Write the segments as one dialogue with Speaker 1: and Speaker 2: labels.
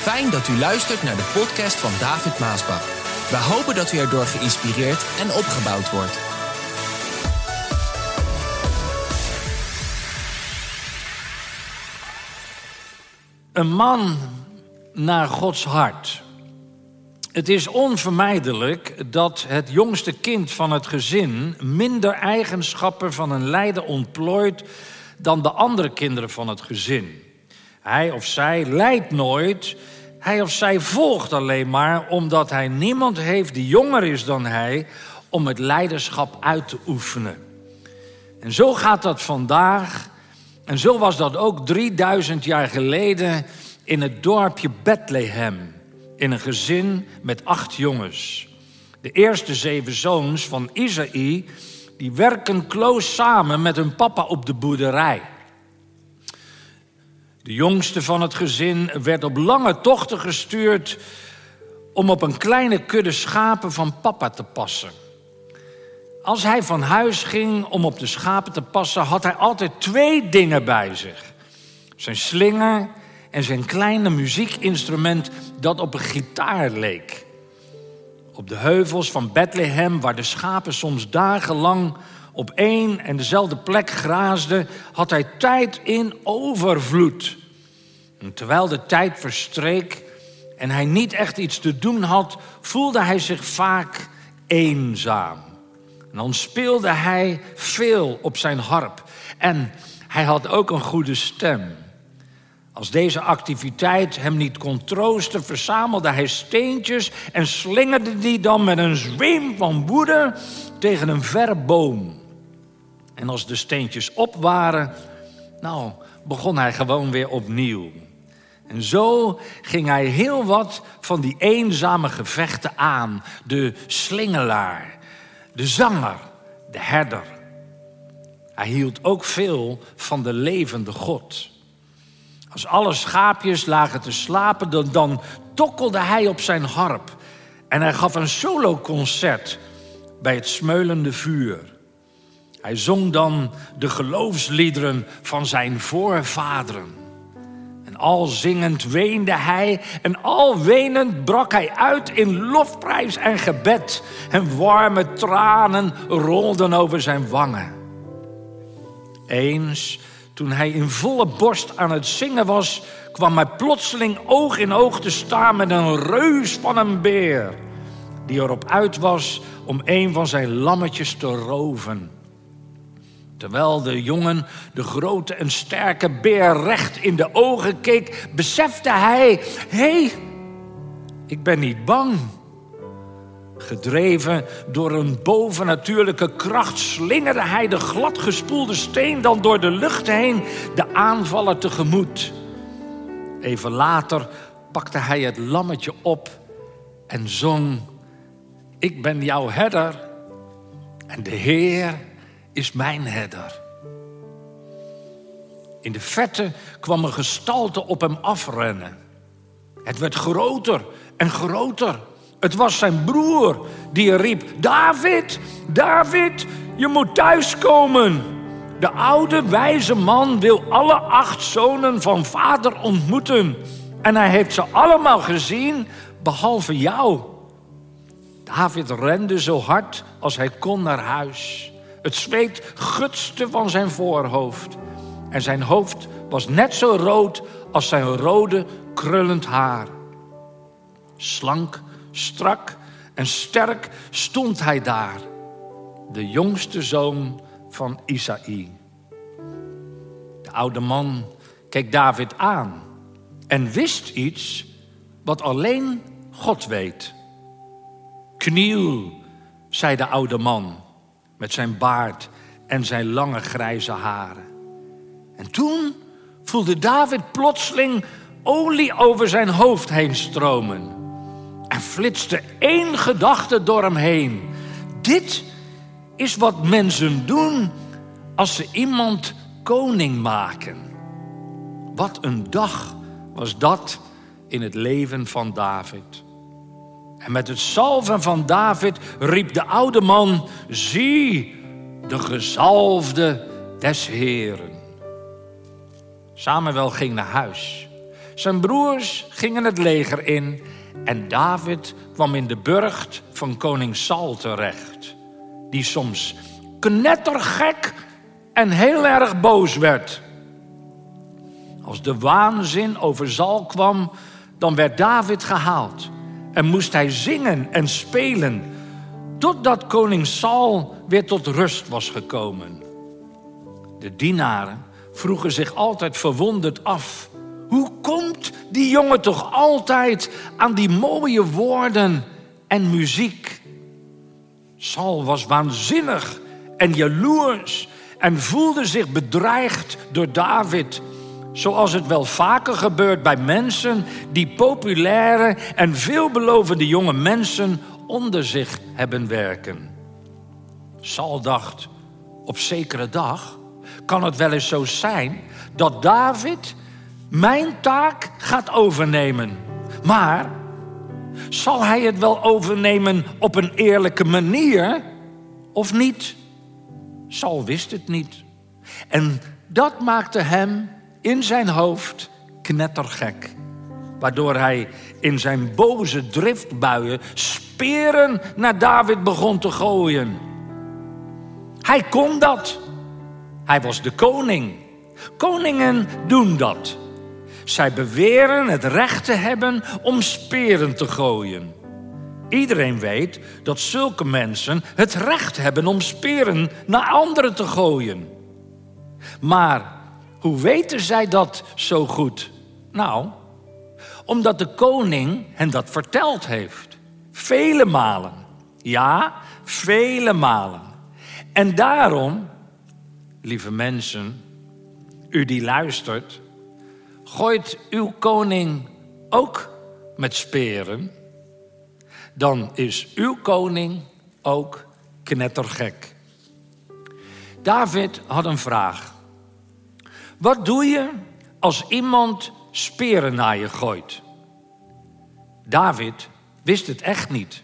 Speaker 1: Fijn dat u luistert naar de podcast van David Maasbach. We hopen dat u erdoor geïnspireerd en opgebouwd wordt.
Speaker 2: Een man naar Gods hart. Het is onvermijdelijk dat het jongste kind van het gezin minder eigenschappen van een leider ontplooit dan de andere kinderen van het gezin. Hij of zij leidt nooit, hij of zij volgt alleen maar omdat hij niemand heeft die jonger is dan hij om het leiderschap uit te oefenen. En zo gaat dat vandaag en zo was dat ook 3000 jaar geleden in het dorpje Bethlehem, in een gezin met acht jongens. De eerste zeven zoons van Isaï, die werken close samen met hun papa op de boerderij. De jongste van het gezin werd op lange tochten gestuurd om op een kleine kudde schapen van papa te passen. Als hij van huis ging om op de schapen te passen, had hij altijd twee dingen bij zich: zijn slinger en zijn kleine muziekinstrument dat op een gitaar leek. Op de heuvels van Bethlehem, waar de schapen soms dagenlang op één en dezelfde plek graasden, had hij tijd in overvloed. Terwijl de tijd verstreek en hij niet echt iets te doen had, voelde hij zich vaak eenzaam. En dan speelde hij veel op zijn harp. En hij had ook een goede stem. Als deze activiteit hem niet kon troosten, verzamelde hij steentjes en slingerde die dan met een zweem van woede tegen een verre boom. En als de steentjes op waren, nou, begon hij gewoon weer opnieuw. En zo ging hij heel wat van die eenzame gevechten aan. De slingelaar, de zanger, de herder. Hij hield ook veel van de levende God. Als alle schaapjes lagen te slapen, dan, tokkelde hij op zijn harp. En hij gaf een soloconcert bij het smeulende vuur. Hij zong dan de geloofsliederen van zijn voorvaderen. En al zingend weende hij en al wenend brak hij uit in lofprijs en gebed. En warme tranen rolden over zijn wangen. Eens toen hij in volle borst aan het zingen was, kwam hij plotseling oog in oog te staan met een reus van een beer, die erop uit was om een van zijn lammetjes te roven. Terwijl de jongen de grote en sterke beer recht in de ogen keek, besefte hij: hé, hey, ik ben niet bang. Gedreven door een bovennatuurlijke kracht slingerde hij de gladgespoelde steen dan door de lucht heen de aanvaller tegemoet. Even later pakte hij het lammetje op en zong: Ik ben jouw herder en de Heer is mijn herder. In de vette kwam een gestalte op hem afrennen. Het werd groter en groter. Het was zijn broer die riep: David, David, je moet thuiskomen. De oude wijze man wil alle acht zonen van vader ontmoeten. En hij heeft ze allemaal gezien, behalve jou. David rende zo hard als hij kon naar huis. Het zweet gutste van zijn voorhoofd. En zijn hoofd was net zo rood als zijn rode krullend haar. Slank Strak en sterk stond hij daar, de jongste zoon van Isaï. De oude man keek David aan en wist iets wat alleen God weet. Kniel, zei de oude man met zijn baard en zijn lange grijze haren. En toen voelde David plotseling olie over zijn hoofd heen stromen. Er flitste één gedachte door hem heen. Dit is wat mensen doen als ze iemand koning maken. Wat een dag was dat in het leven van David. En met het salven van David riep de oude man: Zie, de gezalfde des Heren. Samuel ging naar huis. Zijn broers gingen het leger in en David kwam in de burcht van koning Saul terecht, die soms knettergek en heel erg boos werd. Als de waanzin over Saul kwam, dan werd David gehaald en moest hij zingen en spelen totdat koning Saul weer tot rust was gekomen. De dienaren vroegen zich altijd verwonderd af hoe komt die jongen toch altijd aan die mooie woorden en muziek? Saul was waanzinnig en jaloers en voelde zich bedreigd door David. Zoals het wel vaker gebeurt bij mensen die populaire en veelbelovende jonge mensen onder zich hebben werken. Saul dacht, op zekere dag kan het wel eens zo zijn dat David mijn taak gaat overnemen. Maar zal hij het wel overnemen op een eerlijke manier of niet? Saul wist het niet. En dat maakte hem in zijn hoofd knettergek. Waardoor hij in zijn boze driftbuien speren naar David begon te gooien. Hij kon dat. Hij was de koning. Koningen doen dat. Zij beweren het recht te hebben om speren te gooien. Iedereen weet dat zulke mensen het recht hebben om speren naar anderen te gooien. Maar hoe weten zij dat zo goed? Nou, omdat de koning hen dat verteld heeft. Vele malen. Ja, vele malen. En daarom, lieve mensen, u die luistert, gooit uw koning ook met speren, dan is uw koning ook knettergek. David had een vraag. Wat doe je als iemand speren naar je gooit? David wist het echt niet.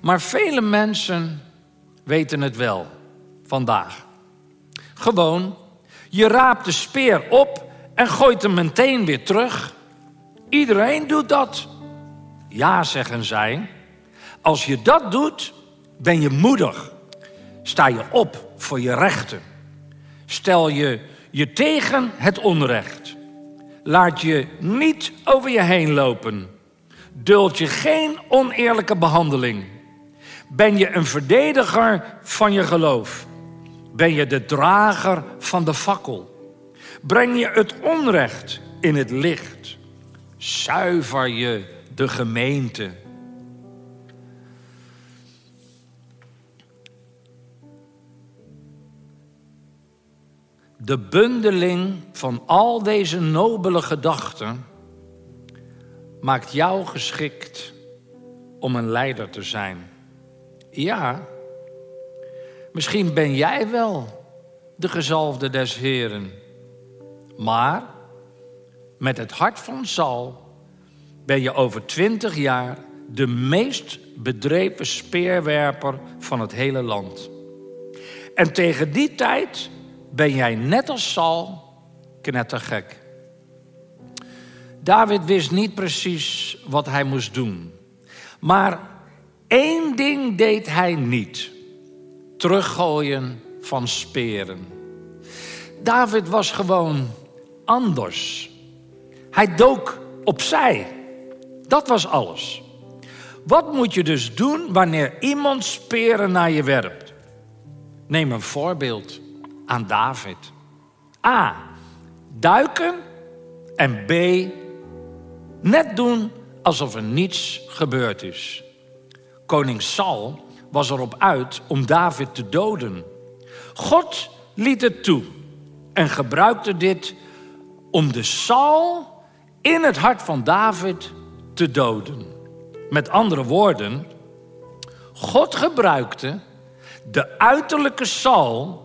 Speaker 2: Maar vele mensen weten het wel vandaag. Gewoon, je raapt de speer op en gooit hem meteen weer terug. Iedereen doet dat. Ja, zeggen zij. Als je dat doet, ben je moedig. Sta je op voor je rechten. Stel je je tegen het onrecht. Laat je niet over je heen lopen. Duld je geen oneerlijke behandeling. Ben je een verdediger van je geloof? Ben je de drager van de fakkel? Breng je het onrecht in het licht. Zuiver je de gemeente. De bundeling van al deze nobele gedachten maakt jou geschikt om een leider te zijn. Ja, misschien ben jij wel de gezalfde des Heren. Maar met het hart van Saul ben je over twintig jaar de meest bedreven speerwerper van het hele land. En tegen die tijd ben jij net als Saul knettergek. David wist niet precies wat hij moest doen. Maar één ding deed hij niet: teruggooien van speren. David was gewoon anders. Hij dook opzij. Dat was alles. Wat moet je dus doen wanneer iemand speren naar je werpt? Neem een voorbeeld aan David. A. Duiken. En B. Net doen alsof er niets gebeurd is. Koning Saul was erop uit om David te doden. God liet het toe en gebruikte dit om de Saul in het hart van David te doden. Met andere woorden, God gebruikte de uiterlijke Saul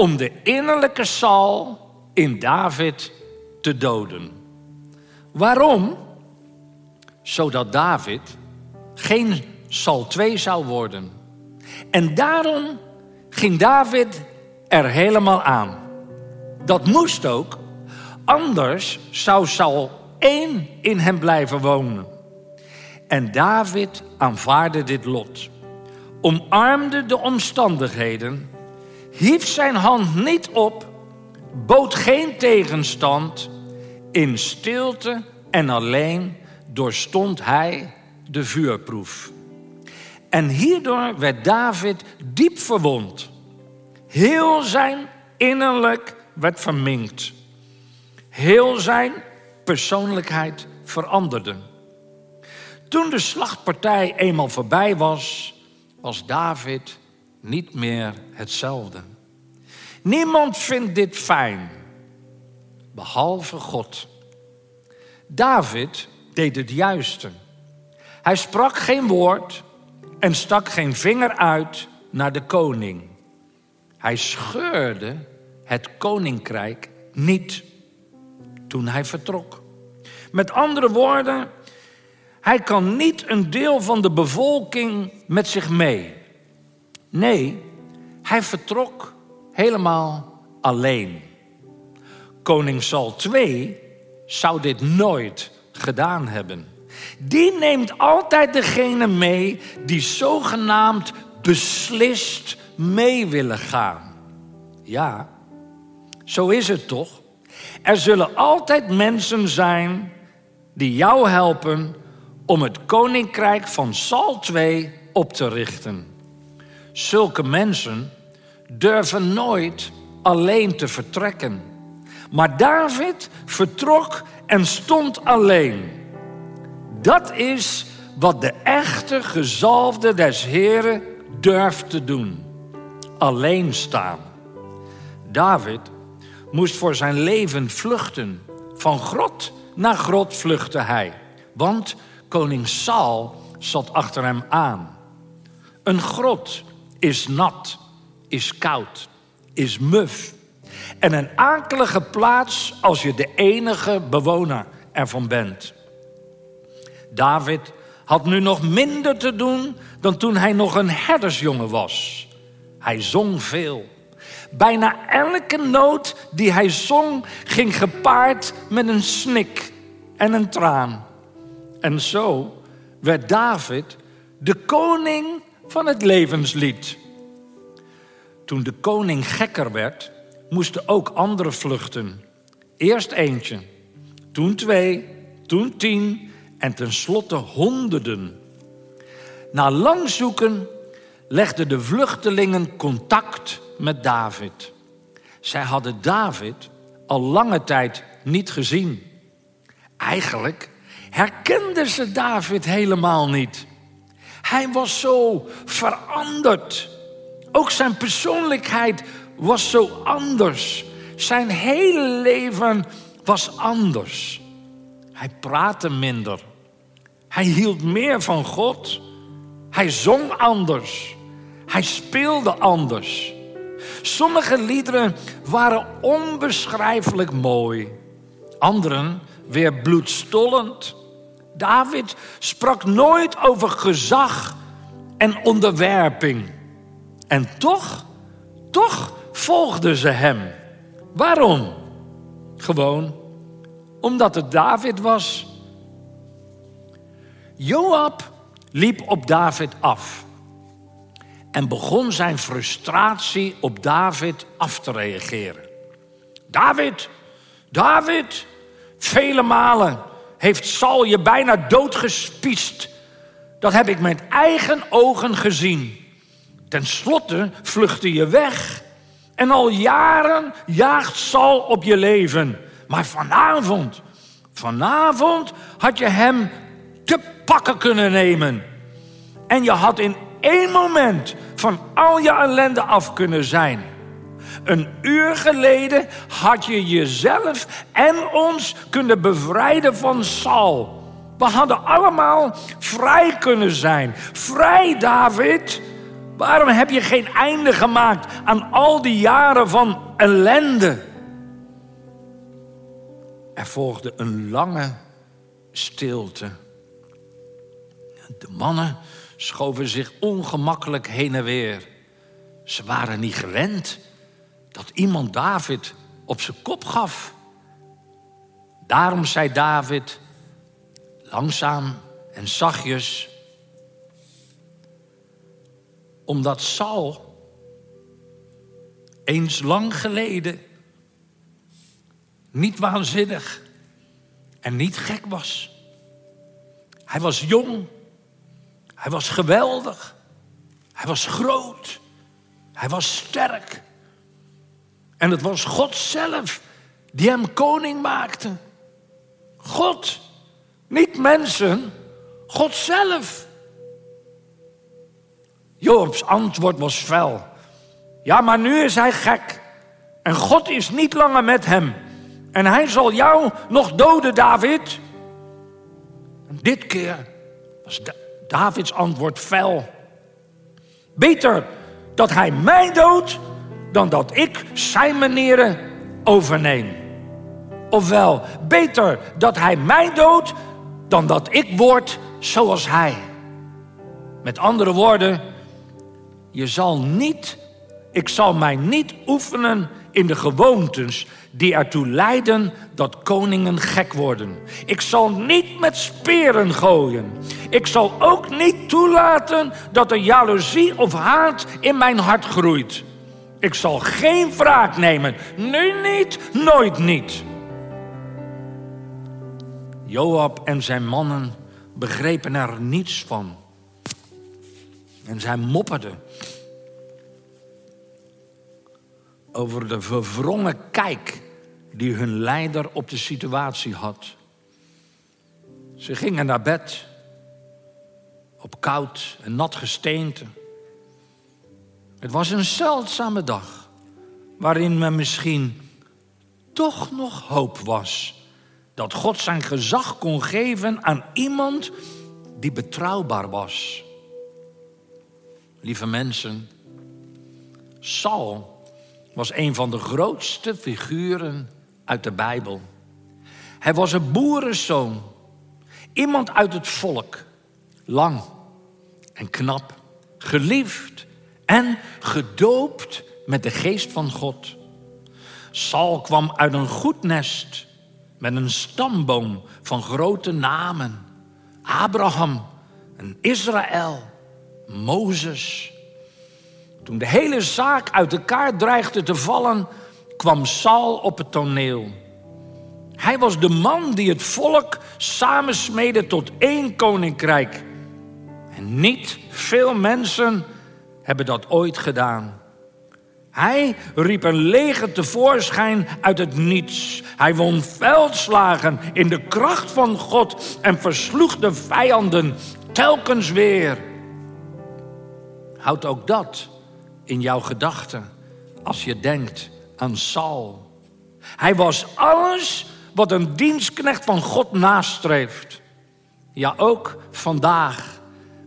Speaker 2: om de innerlijke Saul in David te doden. Waarom? Zodat David geen Saul 2 zou worden. En daarom ging David er helemaal aan. Dat moest ook, Anders zou Saul één in hem blijven wonen. En David aanvaarde dit lot, omarmde de omstandigheden, hief zijn hand niet op, bood geen tegenstand. In stilte en alleen doorstond hij de vuurproef. En hierdoor werd David diep verwond. Heel zijn innerlijk werd verminkt. Heel zijn persoonlijkheid veranderde. Toen de slachtpartij eenmaal voorbij was, was David niet meer hetzelfde. Niemand vindt dit fijn, behalve God. David deed het juiste. Hij sprak geen woord en stak geen vinger uit naar de koning. Hij scheurde het koninkrijk niet toen hij vertrok. Met andere woorden, hij kan niet een deel van de bevolking met zich mee. Nee, hij vertrok helemaal alleen. Koning Sal II zou dit nooit gedaan hebben. Die neemt altijd degene mee die zogenaamd beslist mee willen gaan. Ja, zo is het toch? Er zullen altijd mensen zijn die jou helpen om het koninkrijk van Sal II op te richten. Zulke mensen durven nooit alleen te vertrekken. Maar David vertrok en stond alleen. Dat is wat de echte gezalfde des Heren durft te doen. Alleen staan. David moest voor zijn leven vluchten. Van grot naar grot vluchtte hij. Want koning Saul zat achter hem aan. Een grot is nat, is koud, is muf. En een akelige plaats als je de enige bewoner ervan bent. David had nu nog minder te doen dan toen hij nog een herdersjongen was. Hij zong veel. Bijna elke noot die hij zong ging gepaard met een snik en een traan. En zo werd David de koning van het levenslied. Toen de koning gekker werd, moesten ook anderen vluchten. Eerst eentje, toen twee, toen tien en tenslotte honderden. Na lang zoeken legden de vluchtelingen contact met David. Zij hadden David al lange tijd niet gezien. Eigenlijk herkenden ze David helemaal niet. Hij was zo veranderd. Ook zijn persoonlijkheid was zo anders. Zijn hele leven was anders. Hij praatte minder. Hij hield meer van God. Hij zong anders. Hij speelde anders. Sommige liederen waren onbeschrijfelijk mooi. Anderen weer bloedstollend. David sprak nooit over gezag en onderwerping. En toch, toch volgden ze hem. Waarom? Gewoon omdat het David was. Joab liep op David af en begon zijn frustratie op David af te reageren. David, David, vele malen heeft Saul je bijna doodgespiest. Dat heb ik met eigen ogen gezien. Ten slotte vluchtte je weg. En al jaren jaagt Saul op je leven. Maar vanavond, vanavond had je hem te pakken kunnen nemen. En je had in één moment van al je ellende af kunnen zijn. Een uur geleden had je jezelf en ons kunnen bevrijden van Saul. We hadden allemaal vrij kunnen zijn. Vrij, David. Waarom heb je geen einde gemaakt aan al die jaren van ellende? Er volgde een lange stilte. De mannen schoven zich ongemakkelijk heen en weer. Ze waren niet gewend dat iemand David op zijn kop gaf. Daarom zei David, langzaam en zachtjes, omdat Saul eens lang geleden niet waanzinnig en niet gek was. Hij was jong, hij was geweldig, hij was groot, hij was sterk. En het was God zelf die hem koning maakte. God, niet mensen, God zelf. Joobs antwoord was fel. Ja, maar nu is hij gek. En God is niet langer met hem. En hij zal jou nog doden, David. En dit keer was Davids antwoord fel. Beter dat hij mij doodt dan dat ik zijn manieren overneem. Ofwel, beter dat hij mij doodt dan dat ik word zoals hij. Met andere woorden, je zal niet, ik zal mij niet oefenen in de gewoontes die ertoe leiden dat koningen gek worden. Ik zal niet met speren gooien. Ik zal ook niet toelaten dat er jaloezie of haat in mijn hart groeit. Ik zal geen wraak nemen. Nu niet, nooit niet. Joab en zijn mannen begrepen er niets van. En zij mopperden over de verwrongen kijk die hun leider op de situatie had. Ze gingen naar bed op koud en nat gesteente. Het was een zeldzame dag waarin men misschien toch nog hoop was dat God zijn gezag kon geven aan iemand die betrouwbaar was. Lieve mensen, Saul was een van de grootste figuren uit de Bijbel. Hij was een boerenzoon, iemand uit het volk, lang en knap, geliefd en gedoopt met de geest van God. Saul kwam uit een goed nest met een stamboom van grote namen. Abraham en Israël, Mozes. Toen de hele zaak uit elkaar dreigde te vallen, kwam Saul op het toneel. Hij was de man die het volk samensmeedde tot één koninkrijk. En niet veel mensen hebben dat ooit gedaan. Hij riep een leger tevoorschijn uit het niets. Hij won veldslagen in de kracht van God en versloeg de vijanden telkens weer. Houd ook dat in jouw gedachten als je denkt aan Saul. Hij was alles wat een dienstknecht van God nastreeft. Ja, ook vandaag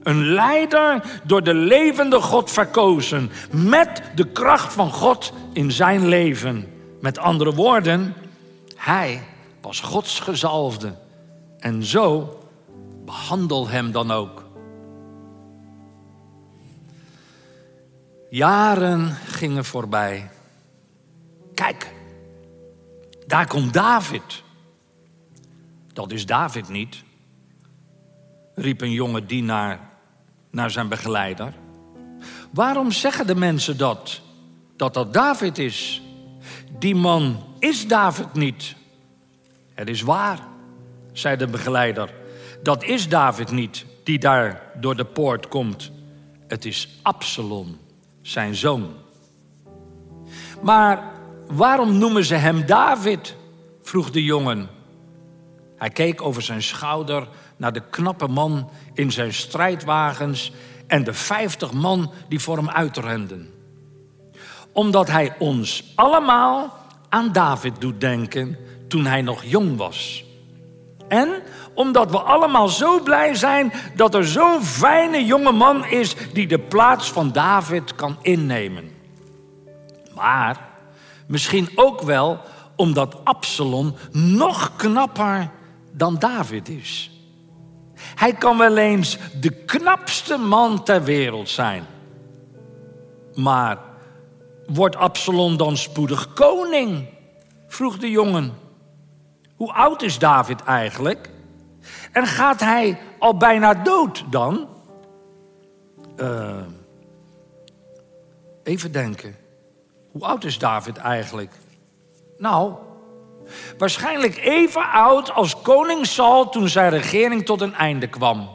Speaker 2: een leider door de levende God verkozen. Met de kracht van God in zijn leven. Met andere woorden, hij was Gods gezalfde. En zo behandel hem dan ook. Jaren gingen voorbij. Kijk, daar komt David. Dat is David niet, riep een jonge dienaar naar zijn begeleider. Waarom zeggen de mensen dat? Dat dat David is. Die man is David niet. Het is waar, zei de begeleider. Dat is David niet die daar door de poort komt. Het is Absalom, zijn zoon. Maar waarom noemen ze hem David? vroeg de jongen. Hij keek over zijn schouder naar de knappe man in zijn strijdwagens en de vijftig man die voor hem uitrenden. Omdat hij ons allemaal aan David doet denken toen hij nog jong was. En omdat we allemaal zo blij zijn dat er zo'n fijne jonge man is die de plaats van David kan innemen. Maar misschien ook wel omdat Absalom nog knapper dan David is. Hij kan wel eens de knapste man ter wereld zijn. Maar wordt Absalom dan spoedig koning? vroeg de jongen. Hoe oud is David eigenlijk? En gaat hij al bijna dood dan? Uh, even denken. Hoe oud is David eigenlijk? Nou, waarschijnlijk even oud als koning Saul toen zijn regering tot een einde kwam.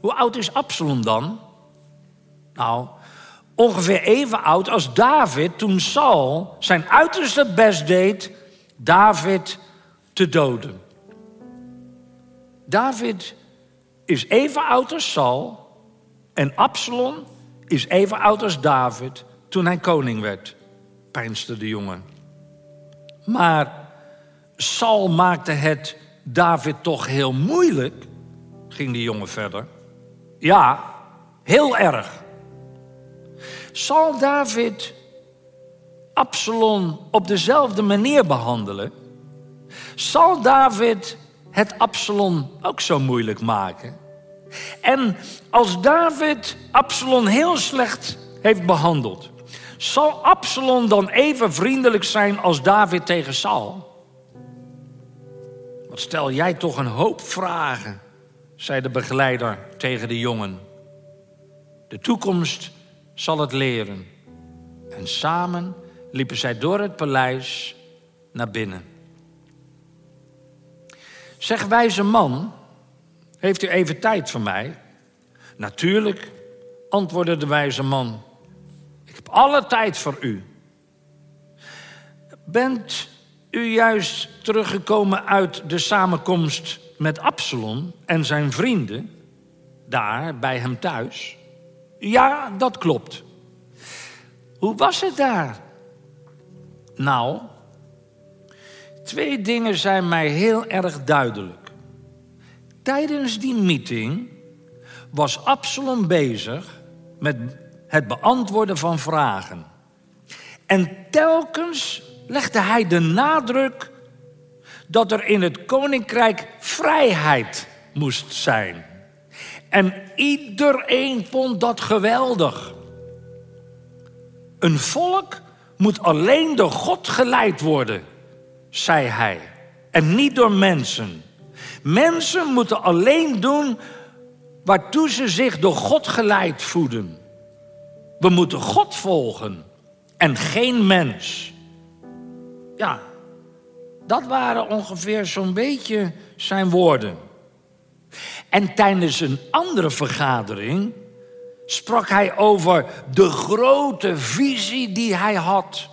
Speaker 2: Hoe oud is Absalom dan? Nou, ongeveer even oud als David toen Saul zijn uiterste best deed David te doden. David is even oud als Saul en Absalom is even oud als David toen hij koning werd, pijnste de jongen. Maar Saul maakte het David toch heel moeilijk, ging de jongen verder. Ja, heel erg. Zal David Absalom op dezelfde manier behandelen? Zal David het Absalom ook zo moeilijk maken? En als David Absalom heel slecht heeft behandeld, zal Absalom dan even vriendelijk zijn als David tegen Saul? Wat stel jij toch een hoop vragen, zei de begeleider tegen de jongen. De toekomst zal het leren. En samen liepen zij door het paleis naar binnen. Zeg wijze man, heeft u even tijd voor mij? Natuurlijk, antwoordde de wijze man. Ik heb alle tijd voor u. Bent u juist teruggekomen uit de samenkomst met Absalom en zijn vrienden, daar bij hem thuis? Ja, dat klopt. Hoe was het daar? Nou, twee dingen zijn mij heel erg duidelijk. Tijdens die meeting was Absalom bezig met het beantwoorden van vragen. En telkens legde hij de nadruk dat er in het koninkrijk vrijheid moest zijn. En iedereen vond dat geweldig. Een volk moet alleen door God geleid worden, zei hij, en niet door mensen. Mensen moeten alleen doen waartoe ze zich door God geleid voeden. We moeten God volgen en geen mens. Ja, dat waren ongeveer zo'n beetje zijn woorden. En tijdens een andere vergadering sprak hij over de grote visie die hij had.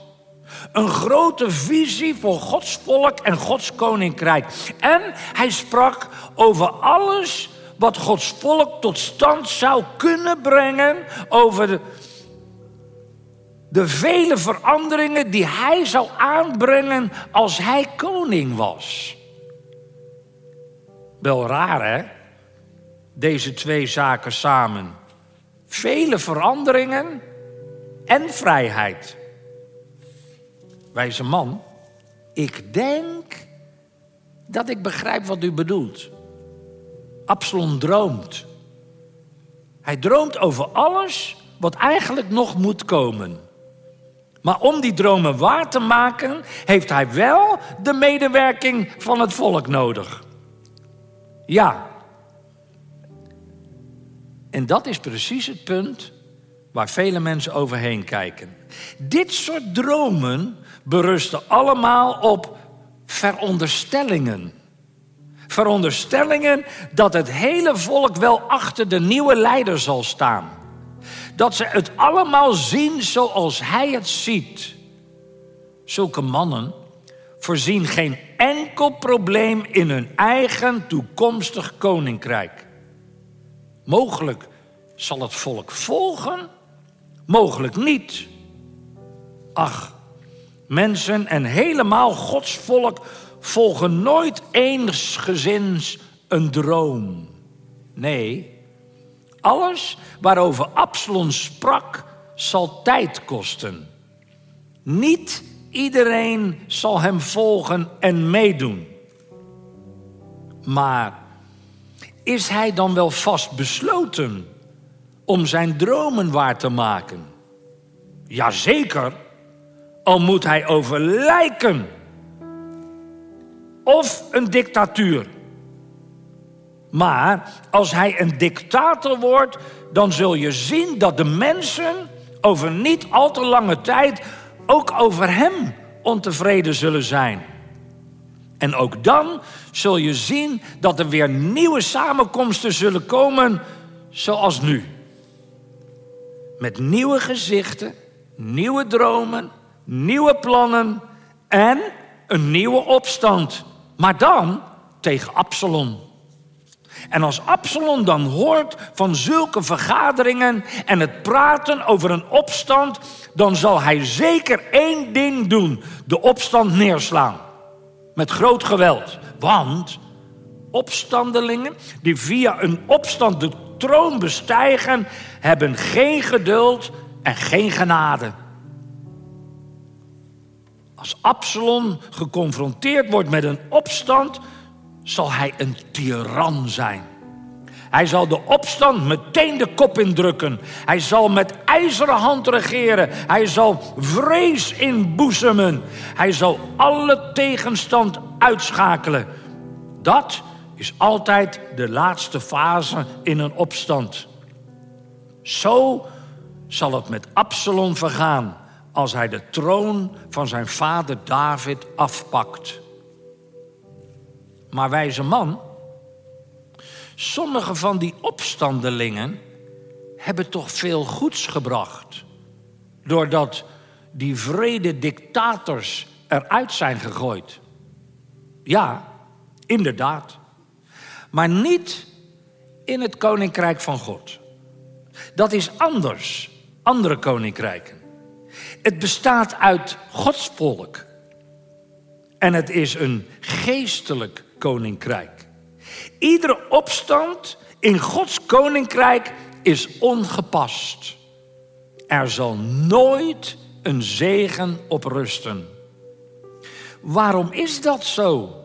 Speaker 2: Een grote visie voor Gods volk en Gods koninkrijk. En hij sprak over alles wat Gods volk tot stand zou kunnen brengen. Over de vele veranderingen die hij zou aanbrengen als hij koning was. Wel raar hè? Deze twee zaken samen. Vele veranderingen en vrijheid. Wijze man, ik denk dat ik begrijp wat u bedoelt. Absalom droomt. Hij droomt over alles wat eigenlijk nog moet komen. Maar om die dromen waar te maken, heeft hij wel de medewerking van het volk nodig. Ja. En dat is precies het punt waar vele mensen overheen kijken. Dit soort dromen berusten allemaal op veronderstellingen. Veronderstellingen dat het hele volk wel achter de nieuwe leider zal staan. Dat ze het allemaal zien zoals hij het ziet. Zulke mannen voorzien geen enkel probleem in hun eigen toekomstig koninkrijk. Mogelijk zal het volk volgen, mogelijk niet. Ach, mensen en helemaal Gods volk volgen nooit eensgezins een droom. Nee, alles waarover Absalom sprak zal tijd kosten. Niet iedereen zal hem volgen en meedoen. Maar is hij dan wel vast besloten om zijn dromen waar te maken? Jazeker, al moet hij over lijken. of een dictatuur. Maar als hij een dictator wordt, dan zul je zien dat de mensen over niet al te lange tijd ook over hem ontevreden zullen zijn. En ook dan zul je zien dat er weer nieuwe samenkomsten zullen komen, zoals nu. Met nieuwe gezichten, nieuwe dromen, nieuwe plannen en een nieuwe opstand. Maar dan tegen Absalom. En als Absalom dan hoort van zulke vergaderingen en het praten over een opstand, dan zal hij zeker één ding doen: de opstand neerslaan. Met groot geweld. Want opstandelingen die via een opstand de troon bestijgen, hebben geen geduld en geen genade. Als Absalom geconfronteerd wordt met een opstand, zal hij een tiran zijn. Hij zal de opstand meteen de kop indrukken. Hij zal met ijzeren hand regeren. Hij zal vrees inboezemen. Hij zal alle tegenstand uitschakelen. Dat is altijd de laatste fase in een opstand. Zo zal het met Absalom vergaan als hij de troon van zijn vader David afpakt. Maar wijze man, sommige van die opstandelingen hebben toch veel goeds gebracht. Doordat die vrede dictators eruit zijn gegooid. Ja, inderdaad. Maar niet in het koninkrijk van God. Dat is anders, andere koninkrijken. Het bestaat uit Gods volk. En het is een geestelijk koninkrijk. Iedere opstand in Gods koninkrijk is ongepast. Er zal nooit een zegen op rusten. Waarom is dat zo?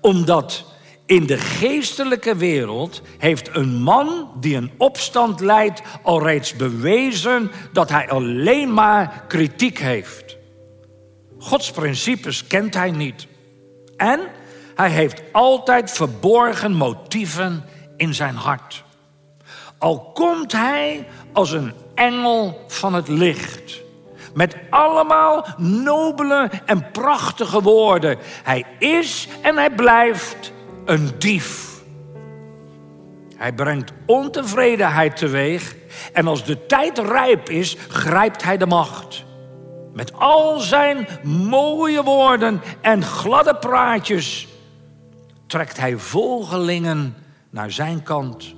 Speaker 2: Omdat in de geestelijke wereld heeft een man die een opstand leidt al reeds bewezen dat hij alleen maar kritiek heeft. Gods principes kent hij niet. En hij heeft altijd verborgen motieven in zijn hart. Al komt hij als een engel van het licht. Met allemaal nobele en prachtige woorden. Hij is en hij blijft een dief. Hij brengt ontevredenheid teweeg en als de tijd rijp is, grijpt hij de macht. Met al zijn mooie woorden en gladde praatjes trekt hij volgelingen naar zijn kant.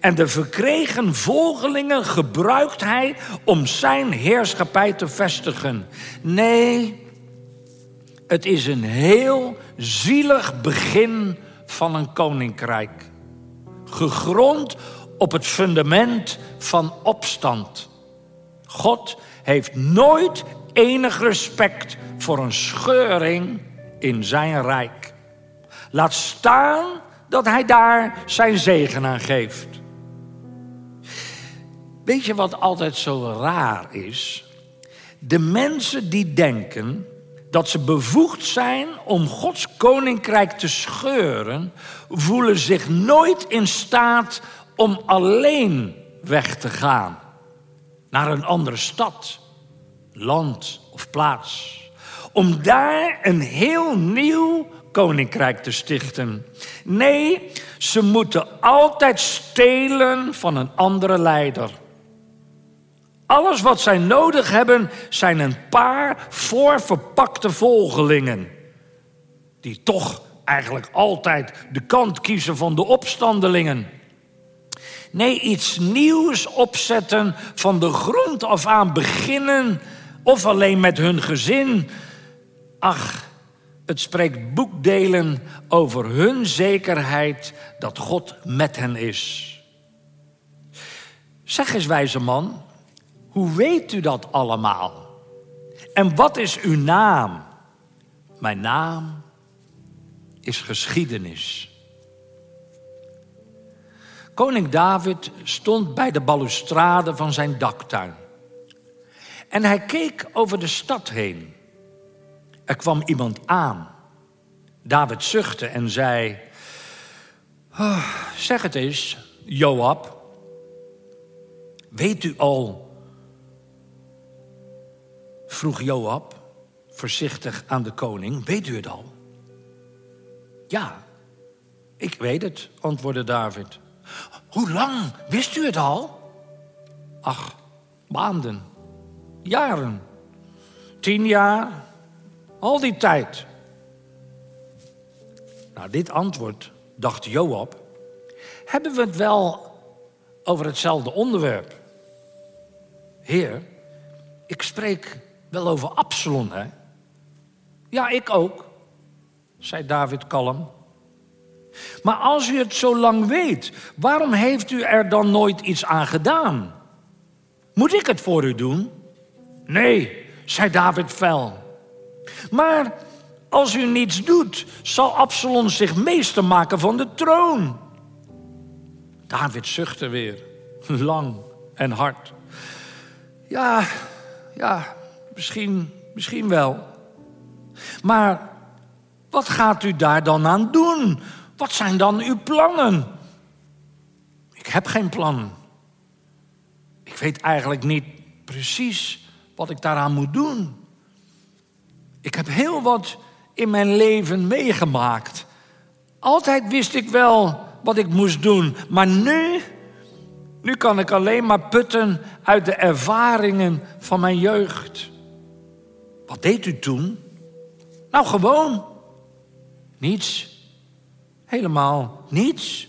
Speaker 2: En de verkregen volgelingen gebruikt hij om zijn heerschappij te vestigen. Nee, het is een heel zielig begin van een koninkrijk. Gegrond op het fundament van opstand. God heeft nooit enig respect voor een scheuring in zijn rijk. Laat staan dat hij daar zijn zegen aan geeft. Weet je wat altijd zo raar is? De mensen die denken dat ze bevoegd zijn om Gods koninkrijk te scheuren, voelen zich nooit in staat om alleen weg te gaan naar een andere stad, land of plaats. Om daar een heel nieuw koninkrijk te stichten. Nee, ze moeten altijd stelen van een andere leider. Alles wat zij nodig hebben zijn een paar voorverpakte volgelingen. Die toch eigenlijk altijd de kant kiezen van de opstandelingen. Nee, iets nieuws opzetten, van de grond af aan beginnen of alleen met hun gezin. Ach, het spreekt boekdelen over hun zekerheid dat God met hen is. Zeg eens, wijze man, hoe weet u dat allemaal? En wat is uw naam? Mijn naam is geschiedenis. Koning David stond bij de balustrade van zijn daktuin. En hij keek over de stad heen. Er kwam iemand aan. David zuchtte en zei: "Ah, Zeg het eens, Joab. Weet u al? vroeg Joab voorzichtig aan de koning: Weet u het al? Ja, ik weet het, antwoordde David. Hoe lang wist u het al? Ach, maanden, jaren, tien jaar, al die tijd. Nou, dit antwoord, dacht Joab, hebben we het wel over hetzelfde onderwerp? Heer, ik spreek wel over Absalom, hè? Ja, ik ook, zei David kalm. Maar als u het zo lang weet, waarom heeft u er dan nooit iets aan gedaan? Moet ik het voor u doen? Nee, zei David fel. Maar als u niets doet, zal Absalom zich meester maken van de troon. David zuchtte weer, lang en hard. Ja, ja, misschien, misschien wel. Maar wat gaat u daar dan aan doen? Wat zijn dan uw plannen? Ik heb geen plan. Ik weet eigenlijk niet precies wat ik daaraan moet doen. Ik heb heel wat in mijn leven meegemaakt. Altijd wist ik wel wat ik moest doen, maar nu, nu kan ik alleen maar putten uit de ervaringen van mijn jeugd. Wat deed u toen? Nou, gewoon. Niets. Helemaal niets.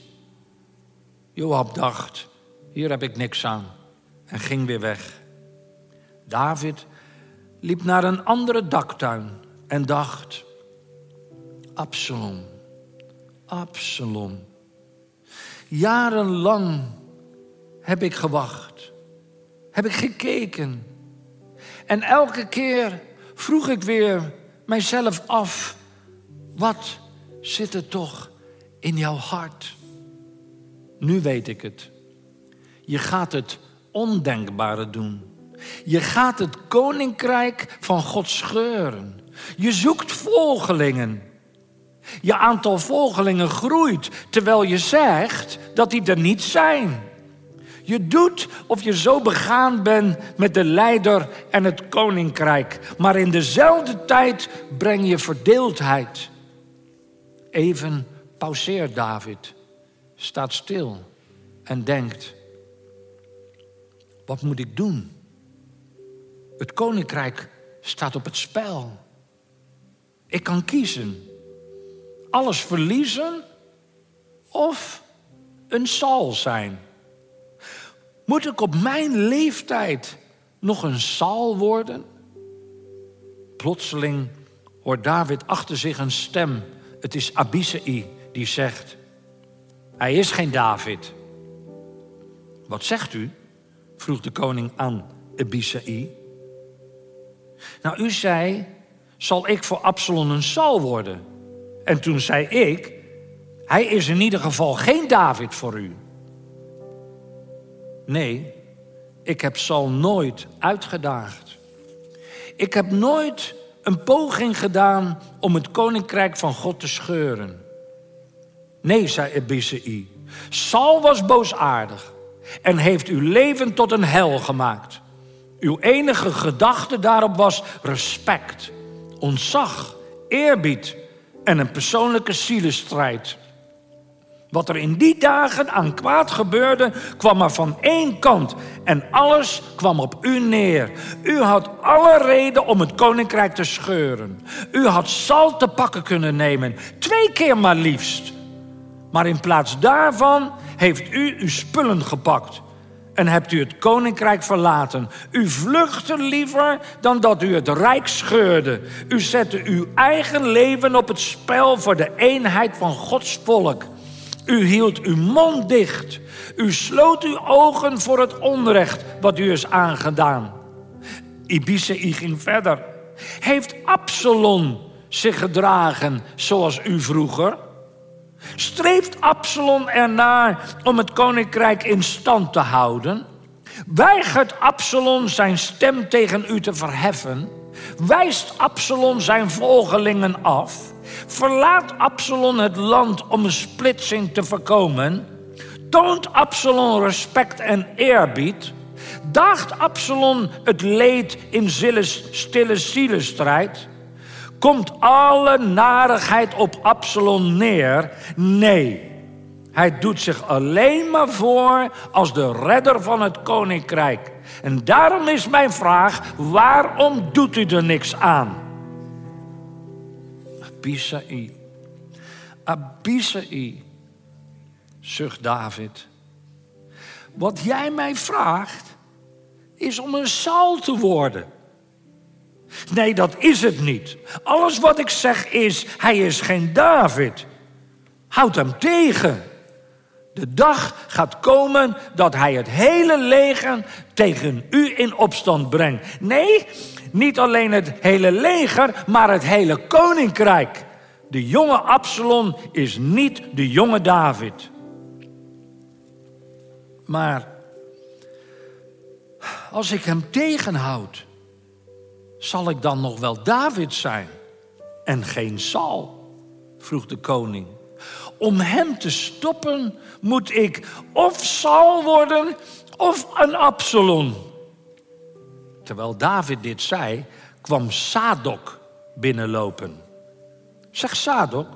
Speaker 2: Joab dacht, hier heb ik niks aan. En ging weer weg. David liep naar een andere daktuin en dacht, Absalom, Absalom. Jarenlang heb ik gewacht, heb ik gekeken. En elke keer vroeg ik weer mijzelf af, wat zit er toch in jouw hart? Nu weet ik het. Je gaat het ondenkbare doen. Je gaat het koninkrijk van God scheuren. Je zoekt volgelingen. Je aantal volgelingen groeit terwijl je zegt dat die er niet zijn. Je doet of je zo begaan bent met de leider en het koninkrijk, maar in dezelfde tijd breng je verdeeldheid. Even pauzeert David, staat stil en denkt: wat moet ik doen? Het koninkrijk staat op het spel. Ik kan kiezen. Alles verliezen of een Saul zijn. Moet ik op mijn leeftijd nog een Saul worden? Plotseling hoort David achter zich een stem. Het is Abisai die zegt: Hij is geen David. Wat zegt u? vroeg de koning aan Abisai. Nou, u zei, zal ik voor Absalom een Saul worden? En toen zei ik, hij is in ieder geval geen David voor u. Nee, ik heb Saul nooit uitgedaagd. Ik heb nooit een poging gedaan om het koninkrijk van God te scheuren. Nee, zei Abisai. Saul was boosaardig en heeft uw leven tot een hel gemaakt. Uw enige gedachte daarop was respect, ontzag, eerbied en een persoonlijke zielenstrijd. Wat er in die dagen aan kwaad gebeurde, kwam maar van één kant. En alles kwam op u neer. U had alle reden om het koninkrijk te scheuren. U had zal te pakken kunnen nemen. Twee keer maar liefst. Maar in plaats daarvan heeft u uw spullen gepakt en hebt u het koninkrijk verlaten. U vluchtte liever dan dat u het rijk scheurde. U zette uw eigen leven op het spel voor de eenheid van Gods volk. U hield uw mond dicht. U sloot uw ogen voor het onrecht wat u is aangedaan. Ibisei ging verder. Heeft Absalom zich gedragen zoals u vroeger? Streeft Absalom ernaar om het koninkrijk in stand te houden? Weigert Absalom zijn stem tegen u te verheffen? Wijst Absalom zijn volgelingen af? Verlaat Absalom het land om een splitsing te voorkomen? Toont Absalom respect en eerbied? Daagt Absalom het leed in stille zielenstrijd? Komt alle narigheid op Absalom neer? Nee. Hij doet zich alleen maar voor als de redder van het koninkrijk. En daarom is mijn vraag: waarom doet u er niks aan? Abisai. Abisai, zucht David. Wat jij mij vraagt, is om een Saul te worden. Nee, dat is het niet. Alles wat ik zeg is, hij is geen David. Houd hem tegen. De dag gaat komen dat hij het hele leger tegen u in opstand brengt. Nee, niet alleen het hele leger, maar het hele koninkrijk. De jonge Absalom is niet de jonge David. Maar als ik hem tegenhoud, zal ik dan nog wel David zijn en geen Saul? vroeg de koning. Om hem te stoppen moet ik of Saul worden of een Absalom. Terwijl David dit zei, kwam Sadok binnenlopen. Zeg Sadok,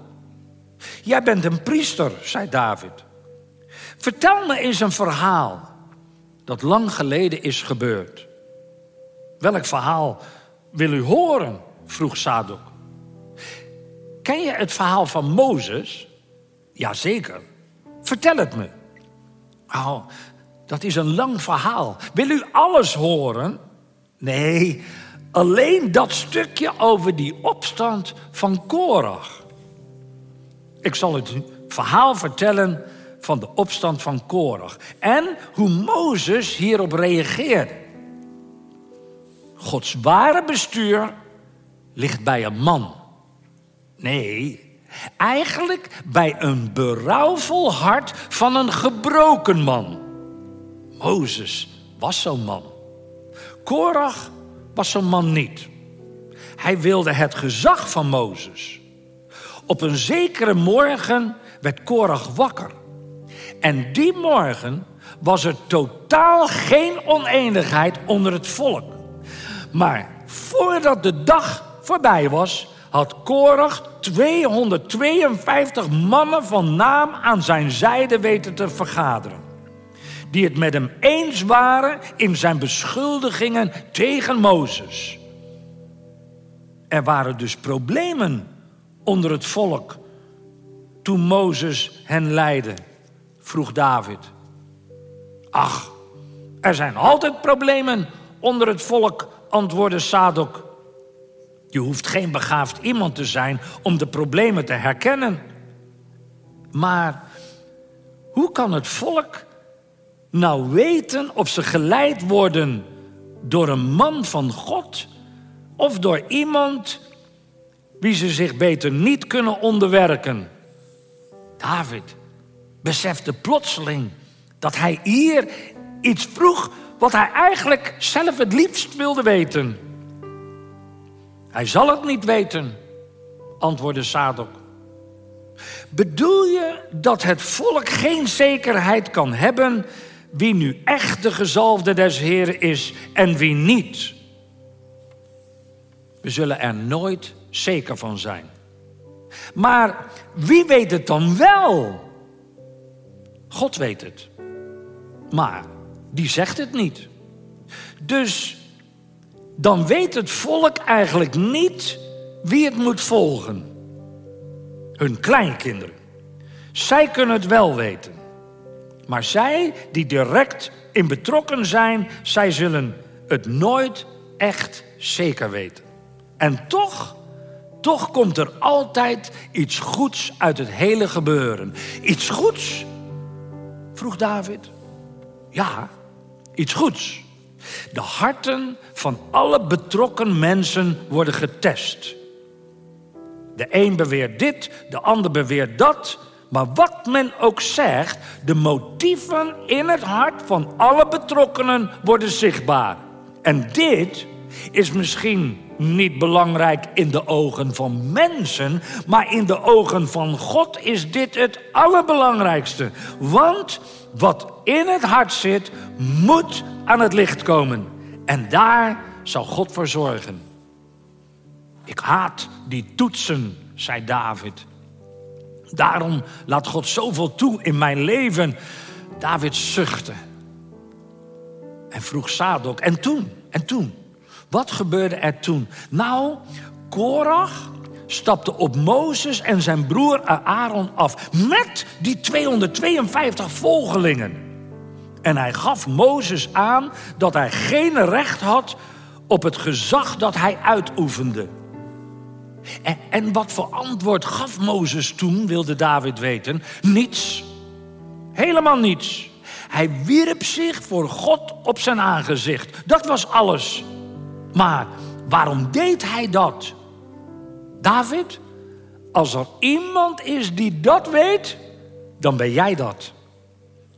Speaker 2: jij bent een priester, zei David. Vertel me eens een verhaal dat lang geleden is gebeurd. Welk verhaal wil u horen? vroeg Sadok. Ken je het verhaal van Mozes? Jazeker. Vertel het me. Oh, dat is een lang verhaal. Wil u alles horen? Nee, alleen dat stukje over die opstand van Korach. Ik zal het verhaal vertellen van de opstand van Korach en hoe Mozes hierop reageerde. Gods ware bestuur ligt bij een man. Nee, eigenlijk bij een berouwvol hart van een gebroken man. Mozes was zo'n man. Korach was zo'n man niet. Hij wilde het gezag van Mozes. Op een zekere morgen werd Korach wakker. En die morgen was er totaal geen oneenigheid onder het volk. Maar voordat de dag voorbij was, had Korach 252 mannen van naam aan zijn zijde weten te vergaderen. Die het met hem eens waren in zijn beschuldigingen tegen Mozes. Er waren dus problemen onder het volk toen Mozes hen leidde, vroeg David. Ach, er zijn altijd problemen onder het volk, antwoordde Sadok. Je hoeft geen begaafd iemand te zijn om de problemen te herkennen. Maar hoe kan het volk nou weten of ze geleid worden door een man van God of door iemand wie ze zich beter niet kunnen onderwerken? David besefte plotseling dat hij hier iets vroeg wat hij eigenlijk zelf het liefst wilde weten. Hij zal het niet weten, antwoordde Sadok. Bedoel je dat het volk geen zekerheid kan hebben wie nu echt de gezalfde des Heren is en wie niet? We zullen er nooit zeker van zijn. Maar wie weet het dan wel? God weet het. Maar die zegt het niet. Dus dan weet het volk eigenlijk niet wie het moet volgen. Hun kleinkinderen. Zij kunnen het wel weten. Maar zij die direct in betrokken zijn, zij zullen het nooit echt zeker weten. En toch, toch komt er altijd iets goeds uit het hele gebeuren. Iets goeds? vroeg David. Ja, iets goeds. De harten van alle betrokken mensen worden getest. De een beweert dit, de ander beweert dat. Maar wat men ook zegt, de motieven in het hart van alle betrokkenen worden zichtbaar. En dit is misschien niet belangrijk in de ogen van mensen, maar in de ogen van God is dit het allerbelangrijkste. Want wat in het hart zit, moet aan het licht komen. En daar zal God voor zorgen. Ik haat die toetsen, zei David. Daarom laat God zoveel toe in mijn leven. David zuchtte en vroeg Sadok. En toen, en toen, wat gebeurde er toen? Nou, Korach stapte op Mozes en zijn broer Aaron af met die 252 volgelingen. En hij gaf Mozes aan dat hij geen recht had op het gezag dat hij uitoefende. En, en wat voor antwoord gaf Mozes toen, wilde David weten? Niets. Helemaal niets. Hij wierp zich voor God op zijn aangezicht. Dat was alles. Maar waarom deed hij dat? David, als er iemand is die dat weet, dan ben jij dat.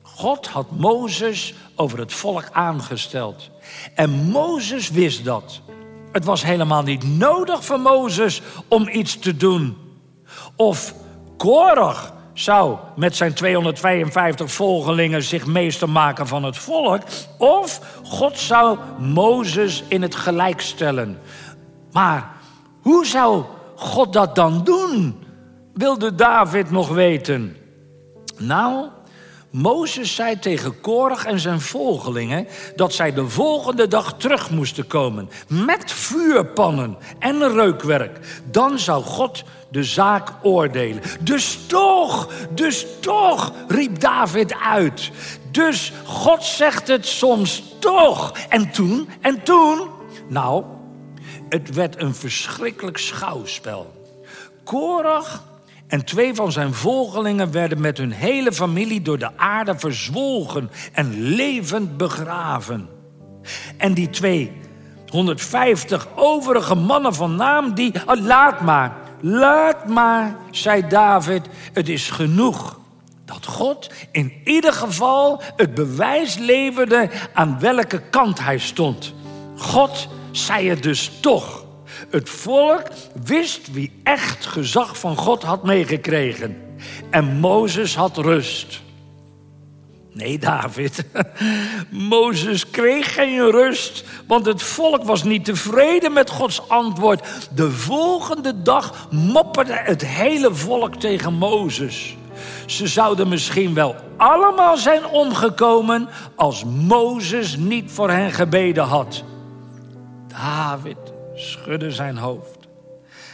Speaker 2: God had Mozes over het volk aangesteld. En Mozes wist dat. Het was helemaal niet nodig voor Mozes om iets te doen. Of Korach zou met zijn 252 volgelingen zich meester maken van het volk. Of God zou Mozes in het gelijk stellen. Maar hoe zou God dat dan doen? Wilde David nog weten. Nou, Mozes zei tegen Korach en zijn volgelingen dat zij de volgende dag terug moesten komen met vuurpannen en reukwerk. Dan zou God de zaak oordelen. Dus toch, dus toch, riep David uit. Dus God zegt het soms toch. En toen, en toen, nou, het werd een verschrikkelijk schouwspel. Korach en twee van zijn volgelingen werden met hun hele familie door de aarde verzwolgen en levend begraven. En die twee 150 overige mannen van naam, die, oh, laat maar, laat maar, zei David, het is genoeg dat God in ieder geval het bewijs leverde aan welke kant hij stond. God zei het dus toch. Het volk wist wie echt gezag van God had meegekregen. En Mozes had rust. Nee, David. Mozes kreeg geen rust, want het volk was niet tevreden met Gods antwoord. De volgende dag mopperde het hele volk tegen Mozes. Ze zouden misschien wel allemaal zijn omgekomen als Mozes niet voor hen gebeden had. David schudde zijn hoofd.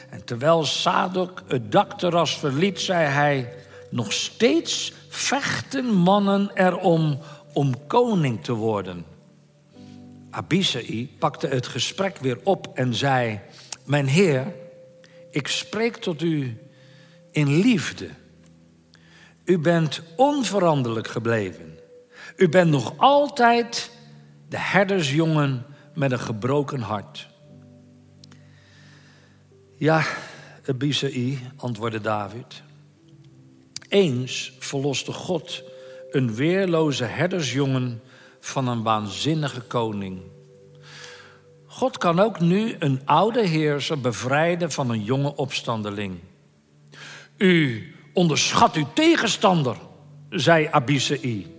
Speaker 2: En terwijl Sadok het dakterras verliet, zei hij: Nog steeds vechten mannen erom om koning te worden. Abisai pakte het gesprek weer op en zei: Mijn heer, ik spreek tot u in liefde. U bent onveranderlijk gebleven. U bent nog altijd de herdersjongen met een gebroken hart. Ja, Abisai, antwoordde David. Eens verloste God een weerloze herdersjongen van een waanzinnige koning. God kan ook nu een oude heerser bevrijden van een jonge opstandeling. U onderschat uw tegenstander, zei Abisai.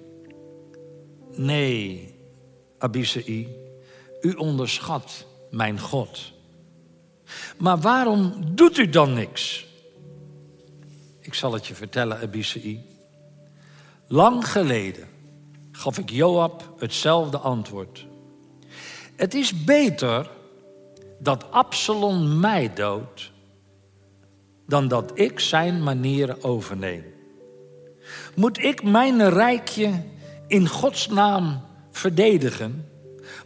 Speaker 2: Nee, Abisai, u onderschat mijn God. Maar waarom doet u dan niks? Ik zal het je vertellen, Abisai. Lang geleden gaf ik Joab hetzelfde antwoord. Het is beter dat Absalom mij doodt dan dat ik zijn manieren overneem. Moet ik mijn rijkje in Gods naam verdedigen?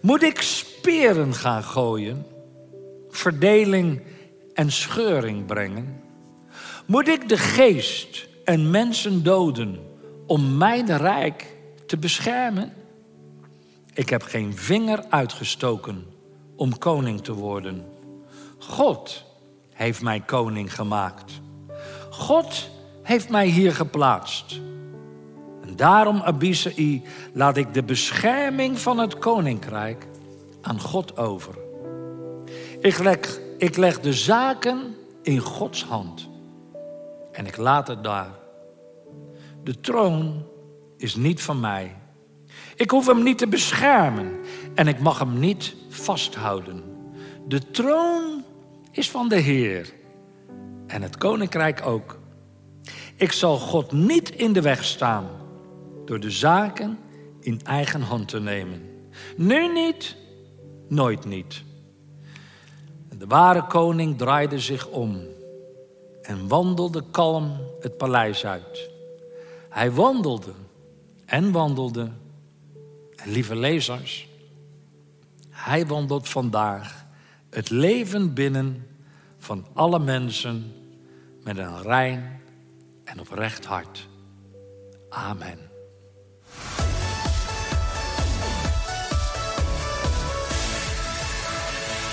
Speaker 2: Moet ik speren gaan gooien? Verdeling en scheuring brengen? Moet ik de geest en mensen doden om mijn rijk te beschermen? Ik heb geen vinger uitgestoken om koning te worden. God heeft mij koning gemaakt. God heeft mij hier geplaatst. En daarom, Abisai, laat ik de bescherming van het koninkrijk aan God over. Ik leg, ik leg de zaken in Gods hand. En ik laat het daar. De troon is niet van mij. Ik hoef hem niet te beschermen en ik mag hem niet vasthouden. De troon is van de Heer en het koninkrijk ook. Ik zal God niet in de weg staan door de zaken in eigen hand te nemen. Nu niet, nooit niet. De ware koning draaide zich om en wandelde kalm het paleis uit. Hij wandelde en wandelde. En lieve lezers, hij wandelt vandaag het leven binnen van alle mensen met een rein en oprecht hart. Amen.